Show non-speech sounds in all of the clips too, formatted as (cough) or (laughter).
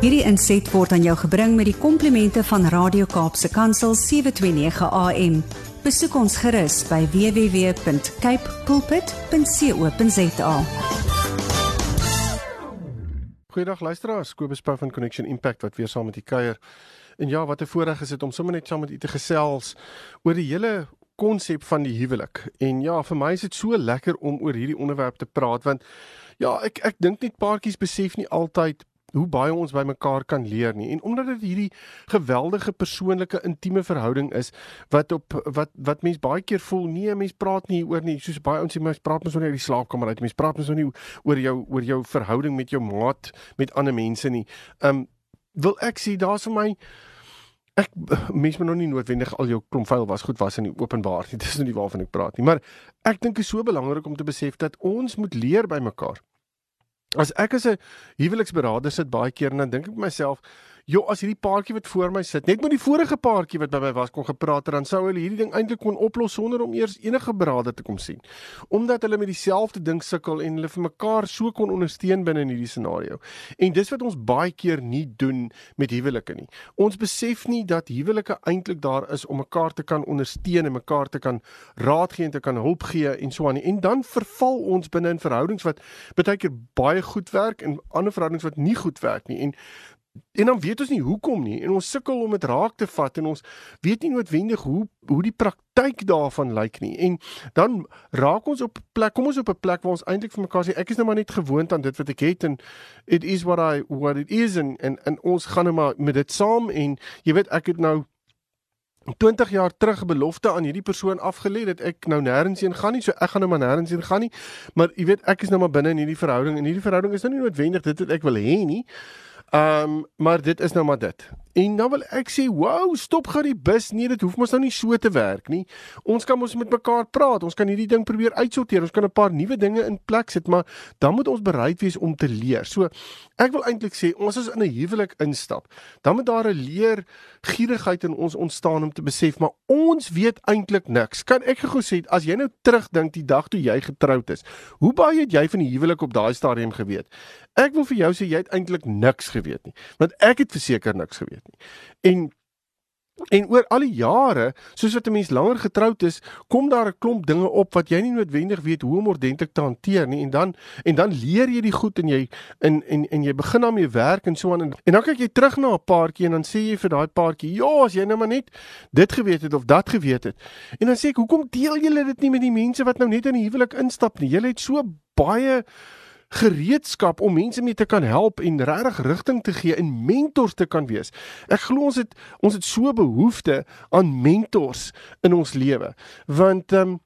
Hierdie inset word aan jou gebring met die komplimente van Radio Kaapse Kansel 729 AM. Besoek ons gerus by www.cape pulpit.co.za. Goeiedag luisteraars, Kobus Pau van Connection Impact wat weer saam met u kuier. En ja, wat 'n voorreg is dit om sommer net saam met u te gesels oor die hele konsep van die huwelik. En ja, vir my is dit so lekker om oor hierdie onderwerp te praat want ja, ek ek dink net paartjies besef nie altyd hoe baie ons by mekaar kan leer nie. En omdat dit hierdie geweldige persoonlike intieme verhouding is wat op wat wat mens baie keer voel, nee, mens praat nie oor nie, soos baie ons sê mens praat mens oor die slaapkamer uit, mens praat mens nie oor jou oor jou verhouding met jou maat, met ander mense nie. Um wil ek sê daar's vir my ek mens moet nog nie noodwendig al jou klomp vuil was goed was in die openbaar nie. (laughs) Dis nou nie waarvan ek praat nie, maar ek dink is so belangrik om te besef dat ons moet leer by mekaar. As ek as 'n huweliksberader sit baie keer en dan dink ek myself, "Jo, as hierdie paartjie wat voor my sit, net met die vorige paartjie wat by my was kon gepraat het, dan sou hulle hierdie ding eintlik kon oplos sonder om eers enige beraader te kom sien." Omdat hulle met dieselfde ding sukkel en hulle vir mekaar so kon ondersteun binne in hierdie scenario. En dis wat ons baie keer nie doen met huwelike nie. Ons besef nie dat huwelike eintlik daar is om mekaar te kan ondersteun en mekaar te kan raad gee en te kan hulp gee en so aan nie. En dan verval ons binne in verhoudings wat baie keer baie goed werk en ander verhoudings wat nie goed werk nie. En en dan weet ons nie hoekom nie en ons sukkel om dit raak te vat en ons weet nie noodwendig hoe hoe die praktyk daarvan lyk nie en dan raak ons op 'n plek kom ons op 'n plek waar ons eintlik vir mekaar sê ek is nou maar net gewoond aan dit wat ek het en it is what i what it is en en, en ons gaan nou maar met dit saam en jy weet ek het nou 20 jaar terug belofte aan hierdie persoon afgelê dat ek nou nêrens heen gaan nie, so ek gaan nou maar nêrens heen gaan nie. Maar jy weet, ek is nou maar binne in hierdie verhouding en hierdie verhouding is nou nie noodwendig dit wat ek wil hê nie. Ehm, um, maar dit is nou maar dit. En nou wil ek sê, "Wow, stop gou die bus. Nee, dit hoef mos nou nie so te werk nie. Ons kan mos met mekaar praat. Ons kan hierdie ding probeer uitsorteer. Ons kan 'n paar nuwe dinge in plek sit, maar dan moet ons bereid wees om te leer." So, ek wil eintlik sê, ons is in 'n huwelik instap. Dan moet daar 'n leer gierigheid in ons ontstaan om te besef, maar ons weet eintlik niks. Kan ek gou sê, as jy nou terugdink die dag toe jy getroud is, hoe baie het jy van die huwelik op daai stadium geweet? Ek wil vir jou sê jy het eintlik niks geweet nie, want ek het verseker niks geweet weet nie. En en oor al die jare, soos wat 'n mens langer getroud is, kom daar 'n klomp dinge op wat jy nie noodwendig weet hoe om ordentlik te hanteer nie en dan en dan leer jy die goed en jy en en en jy begin daarmee werk en so aan en, en dan kyk jy terug na 'n paartjie en dan sê jy vir daai paartjie, "Ja, as jy nou maar net dit geweet het of dat geweet het." En dan sê ek, "Hoekom deel julle dit nie met die mense wat nou net in die huwelik instap nie? Julle het so baie gereedskap om mense mee te kan help en regtig rigting te gee en mentors te kan wees. Ek glo ons het ons het so behoefte aan mentors in ons lewe. Want ehm um,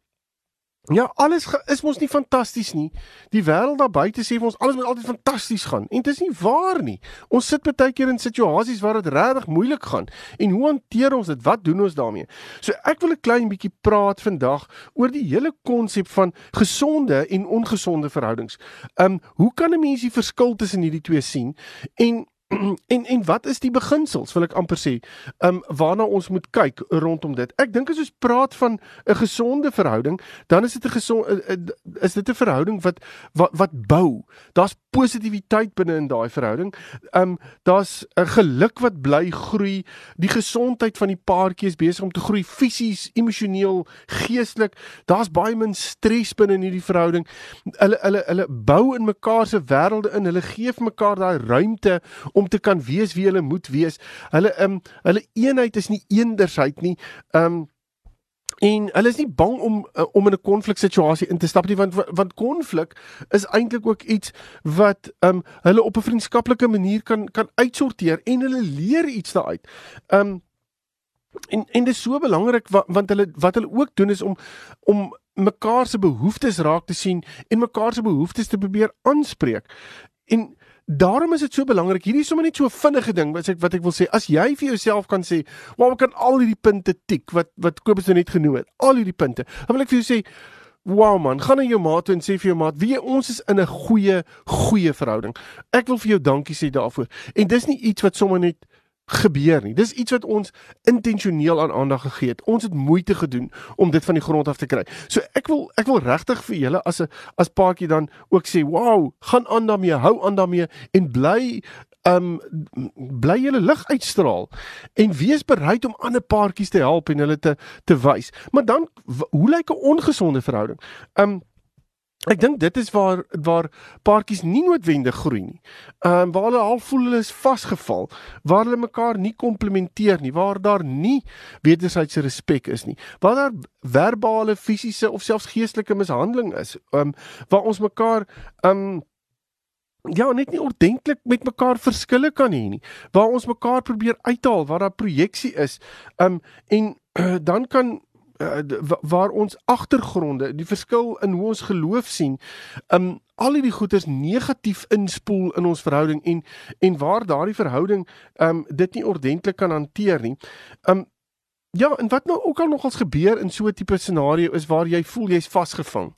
Ja, alles is mos nie fantasties nie. Die wêreld daar buite sê vir ons alles moet altyd fantasties gaan. En dit is nie waar nie. Ons sit baie keer in situasies waar dit regtig moeilik gaan. En hoe hanteer ons dit? Wat doen ons daarmee? So ek wil 'n klein bietjie praat vandag oor die hele konsep van gesonde en ongesonde verhoudings. Um hoe kan 'n mens die verskil tussen hierdie twee sien? En (clears throat) en en wat is die beginsels wil ek amper sê um waarna ons moet kyk rondom dit? Ek dink as ons praat van 'n gesonde verhouding dan is dit 'n gesonde eh, eh, is dit 'n verhouding wat wat wat bou. Daar's positiwiteit binne in daai verhouding. Um daar's 'n geluk wat bly groei. Die gesondheid van die paartjie is besig om te groei fisies emosioneel geestelik. Daar's baie min stres binne in hierdie verhouding. Hulle hulle hulle bou in mekaar se wêrelde in. Hulle gee vir mekaar daai ruimte om te kan wees wie hulle moet wees. Hulle um hulle eenheid is nie eendersheid nie. Um en hulle is nie bang om uh, om in 'n konfliksituasie in te stap nie want want konflik is eintlik ook iets wat um hulle op 'n vriendskaplike manier kan kan uitsorteer en hulle leer iets daaruit. Um en en dit is so belangrik want, want hulle wat hulle ook doen is om om mekaar se behoeftes raak te sien en mekaar se behoeftes te probeer aanspreek. En Daarom is dit so belangrik. Hierdie is sommer net so 'n vinnige ding wat ek wat ek wil sê. As jy vir jouself kan sê, "Waar ek kan al hierdie punte tik wat wat Kobus nou net genoem het, al hierdie punte." Dan wil ek vir jou sê, "Wow man, gaan na jou maat toe en sê vir jou maat, wie ons is in 'n goeie goeie verhouding. Ek wil vir jou dankie sê daarvoor." En dis nie iets wat sommer net gebeur nie. Dis iets wat ons intentioneel aan aandag gegee het. Ons het moeite gedoen om dit van die grond af te kry. So ek wil ek wil regtig vir julle as 'n as paartjie dan ook sê, "Wow, gaan aan daarmee, hou aan daarmee en bly um bly julle lig uitstraal en wees bereid om ander paartjies te help en hulle te te wys. Maar dan hoe lyk 'n ongesonde verhouding? Um Ek dink dit is waar waar paartjies nie noodwendig groei nie. Ehm um, waar hulle al voel hulle is vasgeval, waar hulle mekaar nie komplementeer nie, waar daar nie wederwysige respek is nie. Waar daar verbale, fisiese of selfs geestelike mishandeling is. Ehm um, waar ons mekaar ehm um, ja, net nie ordentlik met mekaar verskille kan hê nie. Waar ons mekaar probeer uithaal, waar daar projeksie is. Ehm um, en uh, (clears throat) dan kan uh, waar ons agtergronde, die verskil in hoe ons geloof sien, um al hierdie goeters negatief inspoel in ons verhouding en en waar daardie verhouding um dit nie ordentlik kan hanteer nie. Um ja, en wat nou ook al nogals gebeur in so 'n tipe scenario is waar jy voel jy's vasgevang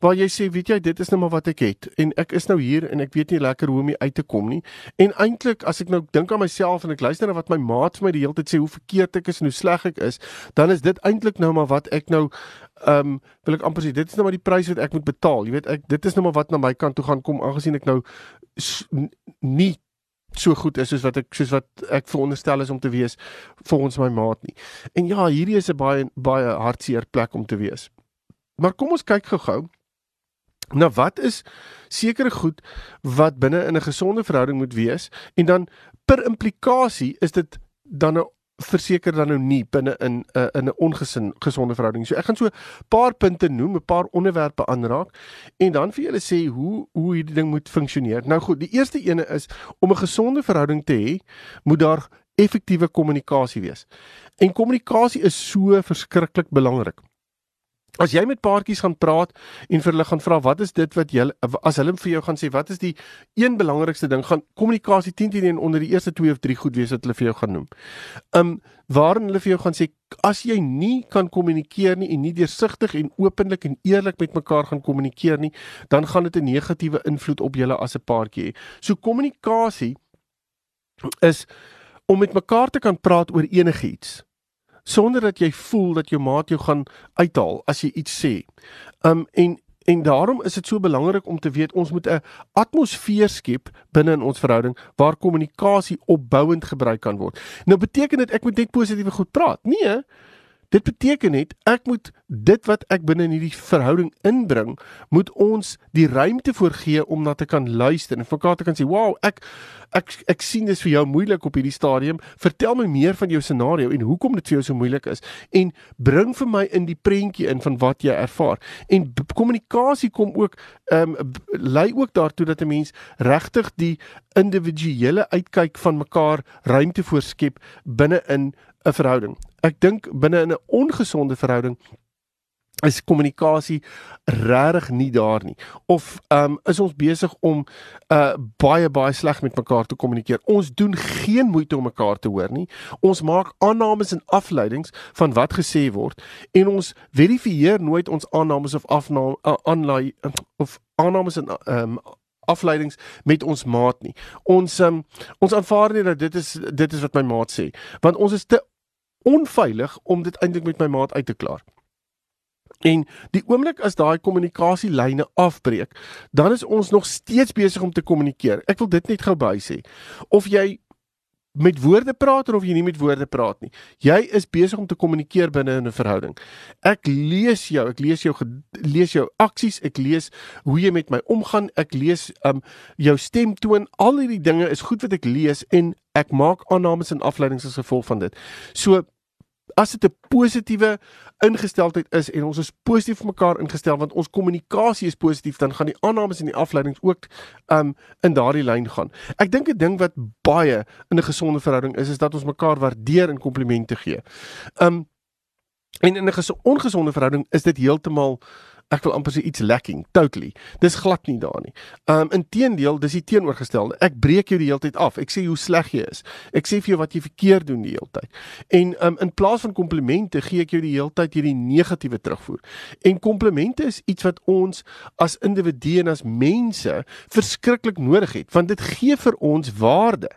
waar jy sê weet jy dit is nou maar wat ek het en ek is nou hier en ek weet nie lekker hoe om uit te kom nie en eintlik as ek nou dink aan myself en ek luister na wat my maat vir my die hele tyd sê hoe verkeerd ek is en hoe sleg ek is dan is dit eintlik nou maar wat ek nou ehm um, wil ek amper sê dit is nou maar die prys wat ek moet betaal jy weet ek dit is nou maar wat na my kant toe gaan kom aangesien ek nou nie so goed is soos wat ek soos wat ek veronderstel is om te wees volgens my maat nie. En ja, hierdie is 'n baie baie hartseer plek om te wees. Maar kom ons kyk gou-gou Nou wat is sekere goed wat binne in 'n gesonde verhouding moet wees en dan per implikasie is dit dan 'n verseker dan nou nie binne in 'n uh, in 'n ongesin gesonde verhouding. So ek gaan so 'n paar punte noem, 'n paar onderwerpe aanraak en dan vir julle sê hoe hoe hierdie ding moet funksioneer. Nou goed, die eerste ene is om 'n gesonde verhouding te hê, moet daar effektiewe kommunikasie wees. En kommunikasie is so verskriklik belangrik. As jy met paartjies gaan praat en vir hulle gaan vra wat is dit wat jy as hulle vir jou gaan sê wat is die een belangrikste ding gaan kommunikasie 10 teen 1 onder die eerste 2 of 3 goed wees wat hulle vir jou gaan noem. Um waarin hulle vir jou gaan sê as jy nie kan kommunikeer nie en nie deursigtig en openlik en eerlik met mekaar gaan kommunikeer nie, dan gaan dit 'n negatiewe invloed op julle as 'n paartjie hê. So kommunikasie is om met mekaar te kan praat oor enigiets sonder dat jy voel dat jou maat jou gaan uithaal as jy iets sê. Um en en daarom is dit so belangrik om te weet ons moet 'n atmosfeer skep binne in ons verhouding waar kommunikasie opbouend gebruik kan word. Nou beteken dit ek moet net positiewe goed praat. Nee, Dit beteken net ek moet dit wat ek binne in hierdie verhouding inbring, moet ons die ruimte voorgee om na te kan luister en vir mekaar te kan sê, "Wow, ek ek ek sien dit is vir jou moeilik op hierdie stadium. Vertel my meer van jou scenario en hoekom dit vir jou so moeilik is en bring vir my in die prentjie in van wat jy ervaar." En kommunikasie kom ook ehm um, lei ook daartoe dat 'n mens regtig die individuele uitkyk van mekaar ruimte voorskep binne in 'n verhouding. Ek dink binne in 'n ongesonde verhouding is kommunikasie regtig nie daar nie. Of um, is ons besig om uh baie baie sleg met mekaar te kommunikeer. Ons doen geen moeite om mekaar te hoor nie. Ons maak aannames en afleidings van wat gesê word en ons verifieer nooit ons aannames of afnaam aanlei uh, of aannames en um, afleidings met ons maat nie. Ons um, ons aanvaar nie dat dit is dit is wat my maat sê, want ons is te onveilig om dit eintlik met my maat uit te klaar. En die oomblik as daai kommunikasielyne afbreek, dan is ons nog steeds besig om te kommunikeer. Ek wil dit net gou by sê. Of jy met woorde praat of jy nie met woorde praat nie. Jy is besig om te kommunikeer binne in 'n verhouding. Ek lees jou, ek lees jou lees jou aksies, ek lees hoe jy met my omgaan, ek lees um jou stemtoon, al hierdie dinge is goed wat ek lees en ek maak aannames en afleidings as gevolg van dit. So as dit 'n positiewe ingesteldheid is en ons is positief vir mekaar ingestel want ons kommunikasie is positief dan gaan die aannames en die afleidings ook um in daardie lyn gaan. Ek dink 'n ding wat baie in 'n gesonde verhouding is is dat ons mekaar waardeer en komplimente gee. Um en in 'n ongesonde verhouding is dit heeltemal ek wil amper sê iets lacking totally. Dis glad nie daar nie. Um inteendeel, dis die teenoorgestelde. Ek breek jou die hele tyd af. Ek sê hoe sleg jy is. Ek sê vir jou wat jy verkeerd doen die hele tyd. En um in plaas van komplimente gee ek jou die hele tyd hierdie negatiewe terugvoer. En komplimente is iets wat ons as individue en as mense verskriklik nodig het, want dit gee vir ons waarde.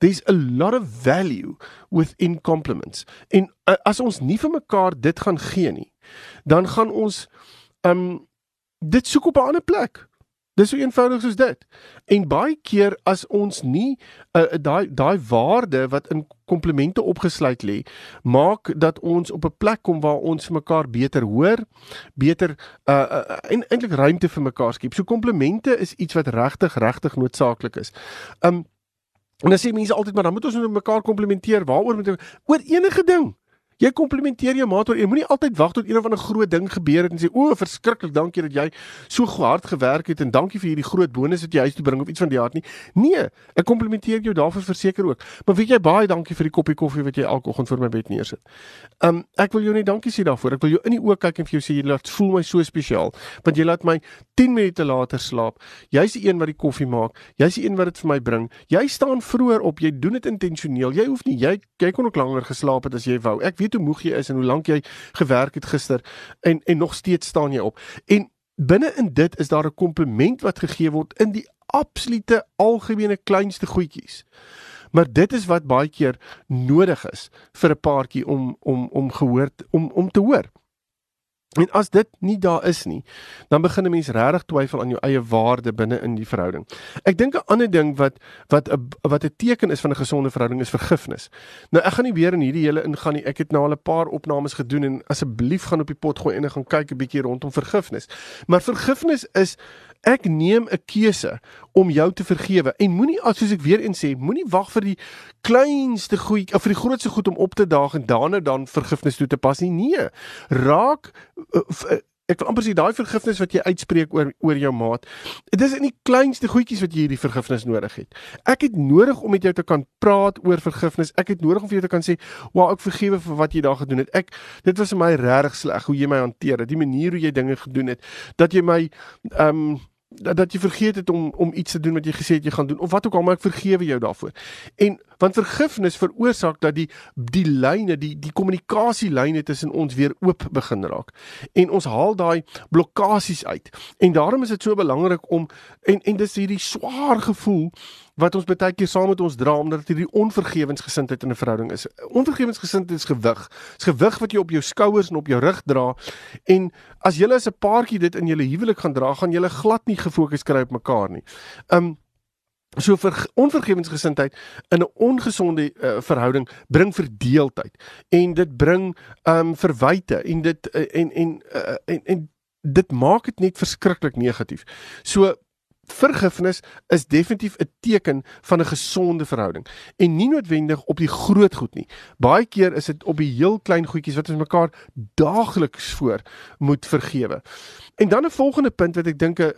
There's a lot of value within compliments. En uh, as ons nie vir mekaar dit gaan gee nie, dan gaan ons um dit soek op 'n ander plek. Dis so eenvoudig soos dit. En baie keer as ons nie uh, daai daai waarde wat in komplimente opgesluit lê, maak dat ons op 'n plek kom waar ons vir mekaar beter hoor, beter uh, uh en eintlik ruimte vir mekaar skep. So komplimente is iets wat regtig regtig noodsaaklik is. Um en dan sê mense altyd maar dan moet ons met mekaar komplimenteer. Waaroor moet oor enige ding? Jy komplimenteer jou maat oor jy moenie altyd wag tot een of ander groot ding gebeur het en sê o, verskriklik, dankie dat jy so hard gewerk het en dankie vir hierdie groot bonus wat jy huis toe bring of iets van die aard nie. Nee, ek komplimenteer jou daarvoor verseker ook. Maar weet jy baie dankie vir die koppie koffie wat jy elke oggend voor my bed neersit. Um ek wil jou net dankie sê daarvoor. Ek wil jou in die oë kyk en vir jou sê jy laat voel my so spesiaal want jy laat my 10 minute later slaap. Jy's die een wat die koffie maak. Jy's die een wat dit vir my bring. Jy staan vroeër op. Jy doen dit intentioneel. Jy hoef nie jy jy kon ook langer geslaap het as jy wou. Ek weet weet hoe moeg jy is en hoe lank jy gewerk het gister en en nog steeds staan jy op. En binne in dit is daar 'n kompliment wat gegee word in die absolute algemene kleinste goedjies. Maar dit is wat baie keer nodig is vir 'n paartjie om om om gehoor om om te hoor. En as dit nie daar is nie, dan begin 'n mens regtig twyfel aan jou eie waarde binne in die verhouding. Ek dink 'n ander ding wat wat 'n wat 'n teken is van 'n gesonde verhouding is vergifnis. Nou ek gaan nie weer in hierdie hele ingaan nie. Ek het nou al 'n paar opnames gedoen en asseblief gaan op die pot gooi en gaan kyk 'n bietjie rondom vergifnis. Maar vergifnis is Ek neem 'n keuse om jou te vergewe en moenie soos ek weer eens sê, moenie wag vir die kleinste goed of vir die grootste goed om op te daag en daarna dan vergifnis toe te pas nie. Nee. Raak uh, ek wil amper sê daai vergifnis wat jy uitspreek oor oor jou maat. Dit is in die kleinste goedjies wat jy hierdie vergifnis nodig het. Ek het nodig om met jou te kan praat oor vergifnis. Ek het nodig om vir jou te kan sê, "Wow, ek vergewe vir wat jy daar gedoen het." Ek dit was vir my regtig sleg hoe jy my hanteer het. Die manier hoe jy dinge gedoen het, dat jy my ehm um, dat, dat jy vergeet het om om iets te doen wat jy gesê het jy gaan doen of wat ook al maar ek vergewe jou daarvoor. En want vergifnis veroorsaak dat die die lyne, die die kommunikasielyne tussen ons weer oop begin raak. En ons haal daai blokkades uit. En daarom is dit so belangrik om en en dis hierdie swaar gevoel wat ons baie keer saam met ons dra omdat dit hierdie onvergewensgesindheid in 'n verhouding is. Onvergewensgesindheid is gewig. Dit is gewig wat jy op jou skouers en op jou rug dra. En as julle as 'n paartjie dit in julle huwelik gaan dra, gaan julle glad nie gefokus kry op mekaar nie. Um so vir onvergewensgesindheid in 'n ongesonde uh, verhouding bring verdeeldheid en dit bring um verwyte en dit uh, en en, uh, en en dit maak dit net verskriklik negatief. So vergifnis is definitief 'n teken van 'n gesonde verhouding en nie noodwendig op die groot goed nie. Baie keer is dit op die heel klein goedjies wat ons mekaar daagliks voor moet vergewe. En dan 'n volgende punt wat ek dink 'n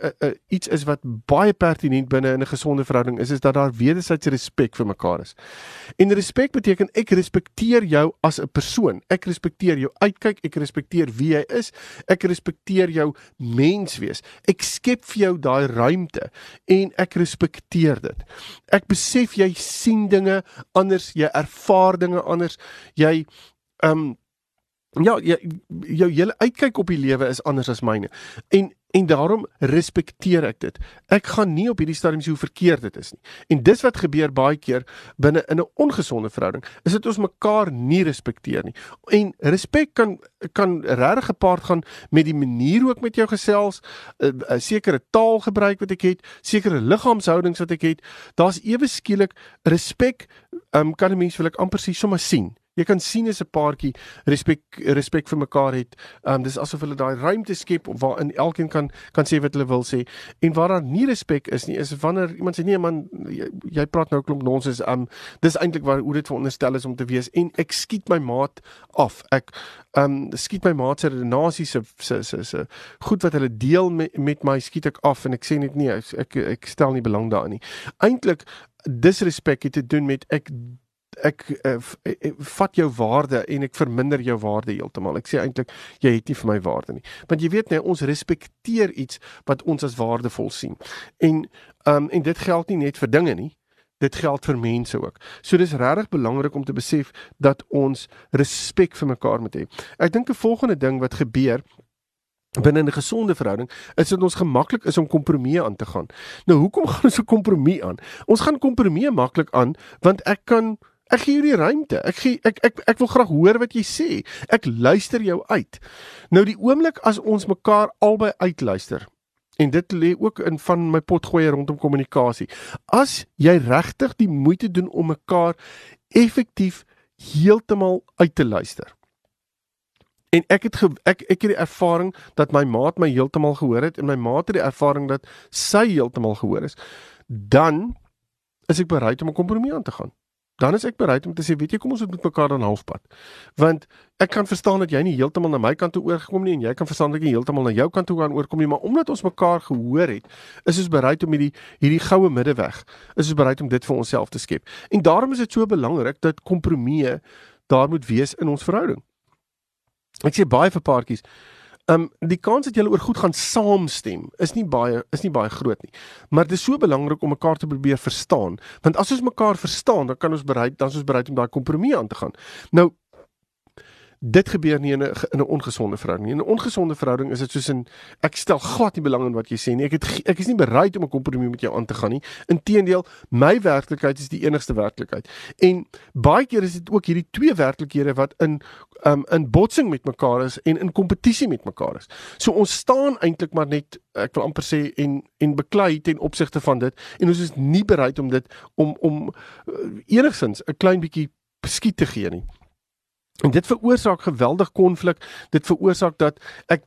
iets is wat baie pertinent binne in 'n gesonde verhouding is, is dat daar wederwysige respek vir mekaar is. En respek beteken ek respekteer jou as 'n persoon. Ek respekteer jou uitkyk, ek respekteer wie jy is, ek respekteer jou menswees. Ek skep vir jou daai ruimte en ek respekteer dit. Ek besef jy sien dinge anders, jy ervaar dinge anders. Jy ehm um, Ja, jy, jou hele uitkyk op die lewe is anders as myne. En en daarom respekteer ek dit. Ek gaan nie op hierdie stadium sê hoe verkeerd dit is nie. En dis wat gebeur baie keer binne in 'n ongesonde verhouding, is dit ons mekaar nie respekteer nie. En respek kan kan regtig gepaard gaan met die manier hoe ek met jou gesels, 'n sekere taalgebruik wat ek het, sekere liggaamshoudings wat ek het. Daar's ewe skielik respek, um, kan 'n mens wil ek amper sê sommer sien. Jy kan sien as 'n paartjie respek respek vir mekaar het. Ehm um, dis asof hulle daai ruimte skep waarin elkeen kan kan sê wat hulle wil sê. En waar daar nie respek is nie, is wanneer iemand sê nee man, jy, jy praat nou klomp nonsens. Ehm um, dis eintlik waar hoe dit veronderstel is om te wees en ek skiet my maat af. Ek ehm um, skiet my maat se redenasie se se se se goed wat hulle deel met met my skiet ek af en ek sê net nee, ek ek stel nie belang daarin nie. Eintlik disrespek het te doen met ek ek uh, vat jou waarde en ek verminder jou waarde heeltemal. Ek sê eintlik jy het nie vir my waarde nie. Want jy weet net ons respekteer iets wat ons as waardevol sien. En um en dit geld nie net vir dinge nie. Dit geld vir mense ook. So dis regtig belangrik om te besef dat ons respek vir mekaar moet hê. Ek dink 'n volgende ding wat gebeur binne 'n gesonde verhouding is dit ons gemaklik is om kompromieë aan te gaan. Nou hoekom (laughs) gaan ons 'n kompromie aan? Ons gaan kompromieë maklik aan want ek kan Ek gee jou die ruimte. Ek gee ek ek ek wil graag hoor wat jy sê. Ek luister jou uit. Nou die oomblik as ons mekaar albei uitluister En dit lê ook in van my potgoeie rondom kommunikasie. As jy regtig die moeite doen om mekaar effektief heeltemal uit te luister. En ek het ge, ek ek het die ervaring dat my maat my heeltemal gehoor het en my maat het die ervaring dat sy heeltemal gehoor is. Dan is ek bereid om 'n kompromie aan te gaan dan is ek bereid om te sê, weet jy, kom ons moet met mekaar dan halfpad. Want ek kan verstaan dat jy nie heeltemal na my kant toe oorgekom nie en jy kan verstaan dat ek nie heeltemal na jou kant toe gaan oorkom nie, maar omdat ons mekaar gehoor het, is ons bereid om hierdie hierdie goue middeweg, is ons bereid om dit vir onsself te skep. En daarom is dit so belangrik dat kompromieë daar moet wees in ons verhouding. Ek sê baie vir paartjies, Ehm um, die kans dat julle oor goed gaan saamstem is nie baie is nie baie groot nie. Maar dit is so belangrik om mekaar te probeer verstaan, want as ons mekaar verstaan, dan kan ons bereid dan is ons bereid om daai kompromie aan te gaan. Nou dit gebeur nie in 'n in 'n ongesonde verhouding nie. In 'n ongesonde verhouding is dit soos 'n ek stel glad nie belang in wat jy sê nie. Ek het ek is nie bereid om 'n kompromie met jou aan te gaan nie. Inteendeel, my werklikheid is die enigste werklikheid. En baie keer is dit ook hierdie twee werklikhede wat in um in botsing met mekaar is en in kompetisie met mekaar is. So ons staan eintlik maar net ek wil amper sê en en beklei ten opsigte van dit en ons is nie bereid om dit om om uh, enigstens 'n klein bietjie beskiet te gee nie. En dit veroorsaak geweldig konflik. Dit veroorsaak dat ek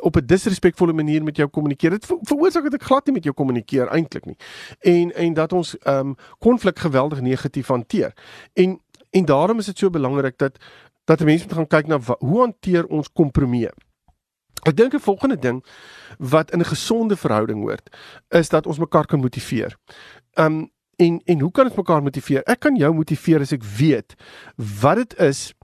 op 'n disrespekvolle manier met jou kommunikeer. Dit veroorsaak dat ek glad nie met jou kommunikeer eintlik nie. En en dat ons ehm um, konflik geweldig negatief hanteer. En en daarom is dit so belangrik dat dat mense moet gaan kyk na hoe hanteer ons kompromieë. Ek dink 'n volgende ding wat in 'n gesonde verhouding hoort, is dat ons mekaar kan motiveer. Ehm um, en en hoe kan ons mekaar motiveer? Ek kan jou motiveer as ek weet wat dit is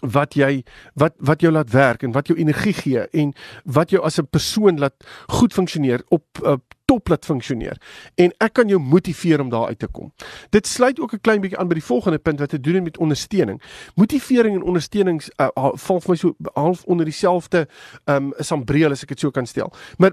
wat jy wat wat jou laat werk en wat jou energie gee en wat jou as 'n persoon laat goed funksioneer op uh, top laat funksioneer en ek kan jou motiveer om daar uit te kom. Dit sluit ook 'n klein bietjie aan by die volgende punt wat te doen het met ondersteuning. Motivering en ondersteunings uh, val vir my so half onder dieselfde um sambreel as ek dit so kan stel. Maar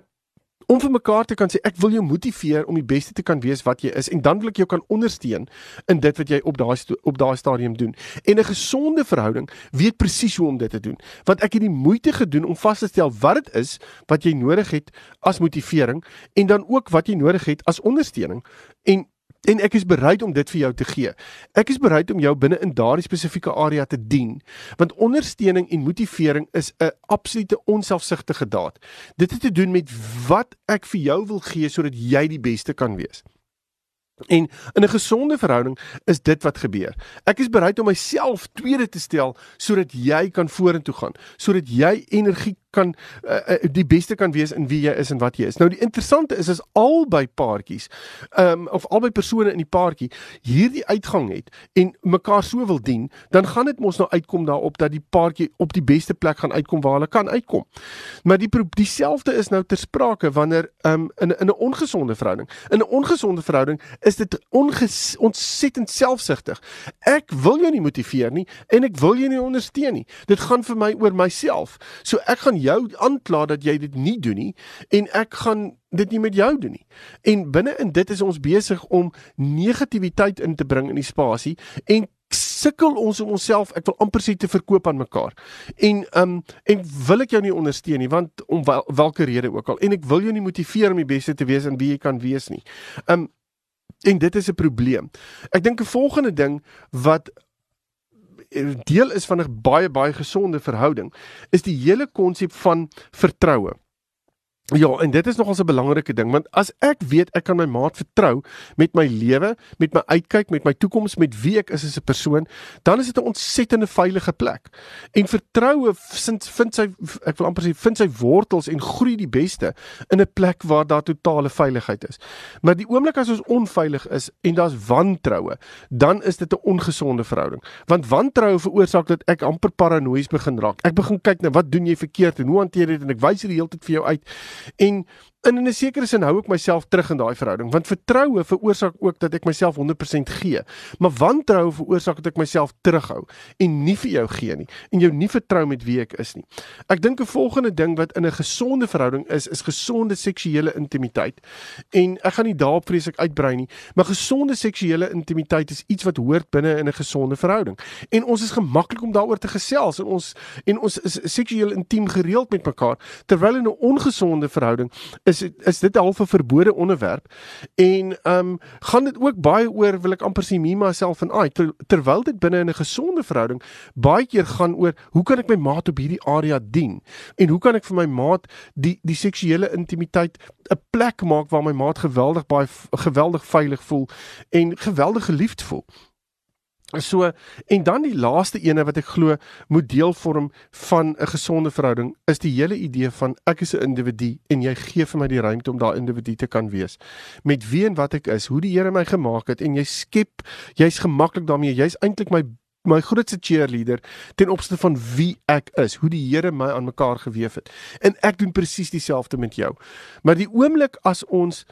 om vir mekaar te kan sê ek wil jou motiveer om die beste te kan wees wat jy is en dan wil ek jou kan ondersteun in dit wat jy op daai op daai stadium doen. En 'n gesonde verhouding weet presies hoe om dit te doen. Want ek het die moeite gedoen om vas te stel wat dit is wat jy nodig het as motivering en dan ook wat jy nodig het as ondersteuning. En en ek is bereid om dit vir jou te gee. Ek is bereid om jou binne in daardie spesifieke area te dien, want ondersteuning en motivering is 'n absolute onselfsugtige daad. Dit het te doen met wat ek vir jou wil gee sodat jy die beste kan wees. En in 'n gesonde verhouding is dit wat gebeur. Ek is bereid om myself tweede te stel sodat jy kan vorentoe gaan, sodat jy energie kan uh, uh, die beste kan wees in wie jy is en wat jy is. Nou die interessante is is albei paartjies, ehm um, of albei persone in die paartjie hierdie uitgang het en mekaar so wil dien, dan gaan dit mos nou uitkom daarop dat die paartjie op die beste plek gaan uitkom waar hulle kan uitkom. Maar die dieselfde is nou ter sprake wanneer ehm um, in in 'n ongesonde verhouding. In 'n ongesonde verhouding is dit ontsettend selfsugtig. Ek wil jou nie motiveer nie en ek wil jou nie ondersteun nie. Dit gaan vir my oor myself. So ek gaan jou aankla dat jy dit nie doen nie en ek gaan dit nie met jou doen nie. En binne in dit is ons besig om negativiteit in te bring in die spasie en sukkel ons om onsself ek wil amper sê te verkoop aan mekaar. En um en wil ek jou nie ondersteun nie want om wel, watter rede ook al en ek wil jou nie motiveer om die beste te wees en wie jy kan wees nie. Um en dit is 'n probleem. Ek dink 'n volgende ding wat deel is van 'n baie baie gesonde verhouding is die hele konsep van vertroue. Ja, en dit is nogals 'n belangrike ding want as ek weet ek kan my maat vertrou met my lewe, met my uitkyk, met my toekoms, met wie ek is as 'n persoon, dan is dit 'n ontsettende veilige plek. En vertroue vind vind sy ek wil amper sê vind sy wortels en groei die beste in 'n plek waar daar totale veiligheid is. Maar die oomblik as ons onveilig is en daar's wantroue, dan is dit 'n ongesonde verhouding. Want wantroue veroorsaak dat ek amper paranoïes begin raak. Ek begin kyk na wat doen jy verkeerd en hoe hanteer jy dit en ek wys dit die hele tyd vir jou uit. En in 'n sekere sin hou ek myself terug in daai verhouding want vertroue veroorsaak ook dat ek myself 100% gee. Maar wantroue veroorsaak dat ek myself terughou en nie vir jou gee nie en jou nie vertrou met wie ek is nie. Ek dink 'n volgende ding wat in 'n gesonde verhouding is is gesonde seksuele intimiteit. En ek gaan nie daarop vreeslik uitbrei nie maar gesonde seksuele intimiteit is iets wat hoort binne in 'n gesonde verhouding. En ons is gemaklik om daaroor te gesels en ons en ons is seksueel intiem gereeld met mekaar terwyl in 'n ongesonde verhouding is is is dit half 'n verbode onderwerp en ehm um, gaan dit ook baie oor wil ek amper sê me myself en I ter, terwyl dit binne in 'n gesonde verhouding baie keer gaan oor hoe kan ek my maat op hierdie area dien en hoe kan ek vir my maat die die seksuele intimiteit 'n plek maak waar my maat geweldig baie geweldig veilig voel en geweldig geliefd voel. So en dan die laaste ene wat ek glo moet deel vorm van 'n gesonde verhouding is die hele idee van ek is 'n individu en jy gee vir my die ruimte om daai individu te kan wees. Met wie en wat ek is, hoe die Here my gemaak het en jy skep, jy's gemaklik daarmee. Jy's eintlik my my grootste cheerleader ten opsigte van wie ek is, hoe die Here my aan mekaar gewewe het. En ek doen presies dieselfde met jou. Maar die oomblik as ons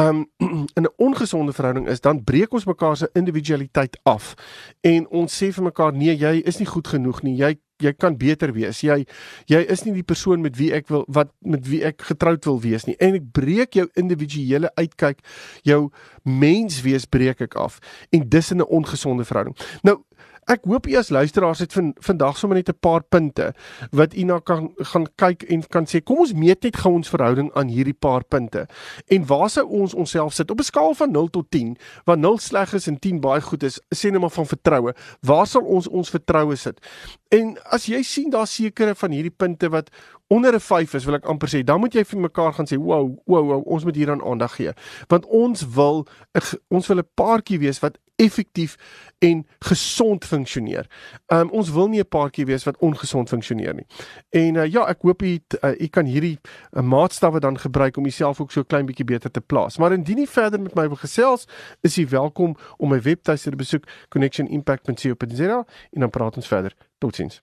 um, (clears throat) in 'n ongesonde verhouding is, dan breek ons mekaar se individualiteit af en ons sê vir mekaar nee, jy is nie goed genoeg nie. Jy jy kan beter wees. Jy jy is nie die persoon met wie ek wil wat met wie ek getroud wil wees nie. En ek breek jou individuele uitkyk, jou menswees breek ek af. En dis in 'n ongesonde verhouding. Nou Ek hoop u as luisteraars het van vandag sommer net 'n paar punte wat u na kan gaan kyk en kan sê kom ons meet net gou ons verhouding aan hierdie paar punte. En waar sou ons onsself sit op 'n skaal van 0 tot 10 waar 0 sleg is en 10 baie goed is, sê net maar van vertroue. Waar sal ons ons vertroue sit? En as jy sien daar sekere van hierdie punte wat onder 'n 5 is, wil ek amper sê, dan moet jy vir mekaar gaan sê, "Wow, wow, wow, ons moet hieraan aandag gee." Want ons wil ons wil 'n paartjie wees wat effektief en gesond funksioneer. Um ons wil nie 'n paartjie wees wat ongesond funksioneer nie. En uh, ja, ek hoop u uh, u kan hierdie uh, maatstawwe dan gebruik om jouself ook so klein bietjie beter te plaas. Maar indien jy verder met my wil gesels, is jy welkom om my webtuiste te besoek connectionimpact.co.za en dan praat ons verder. Totsiens.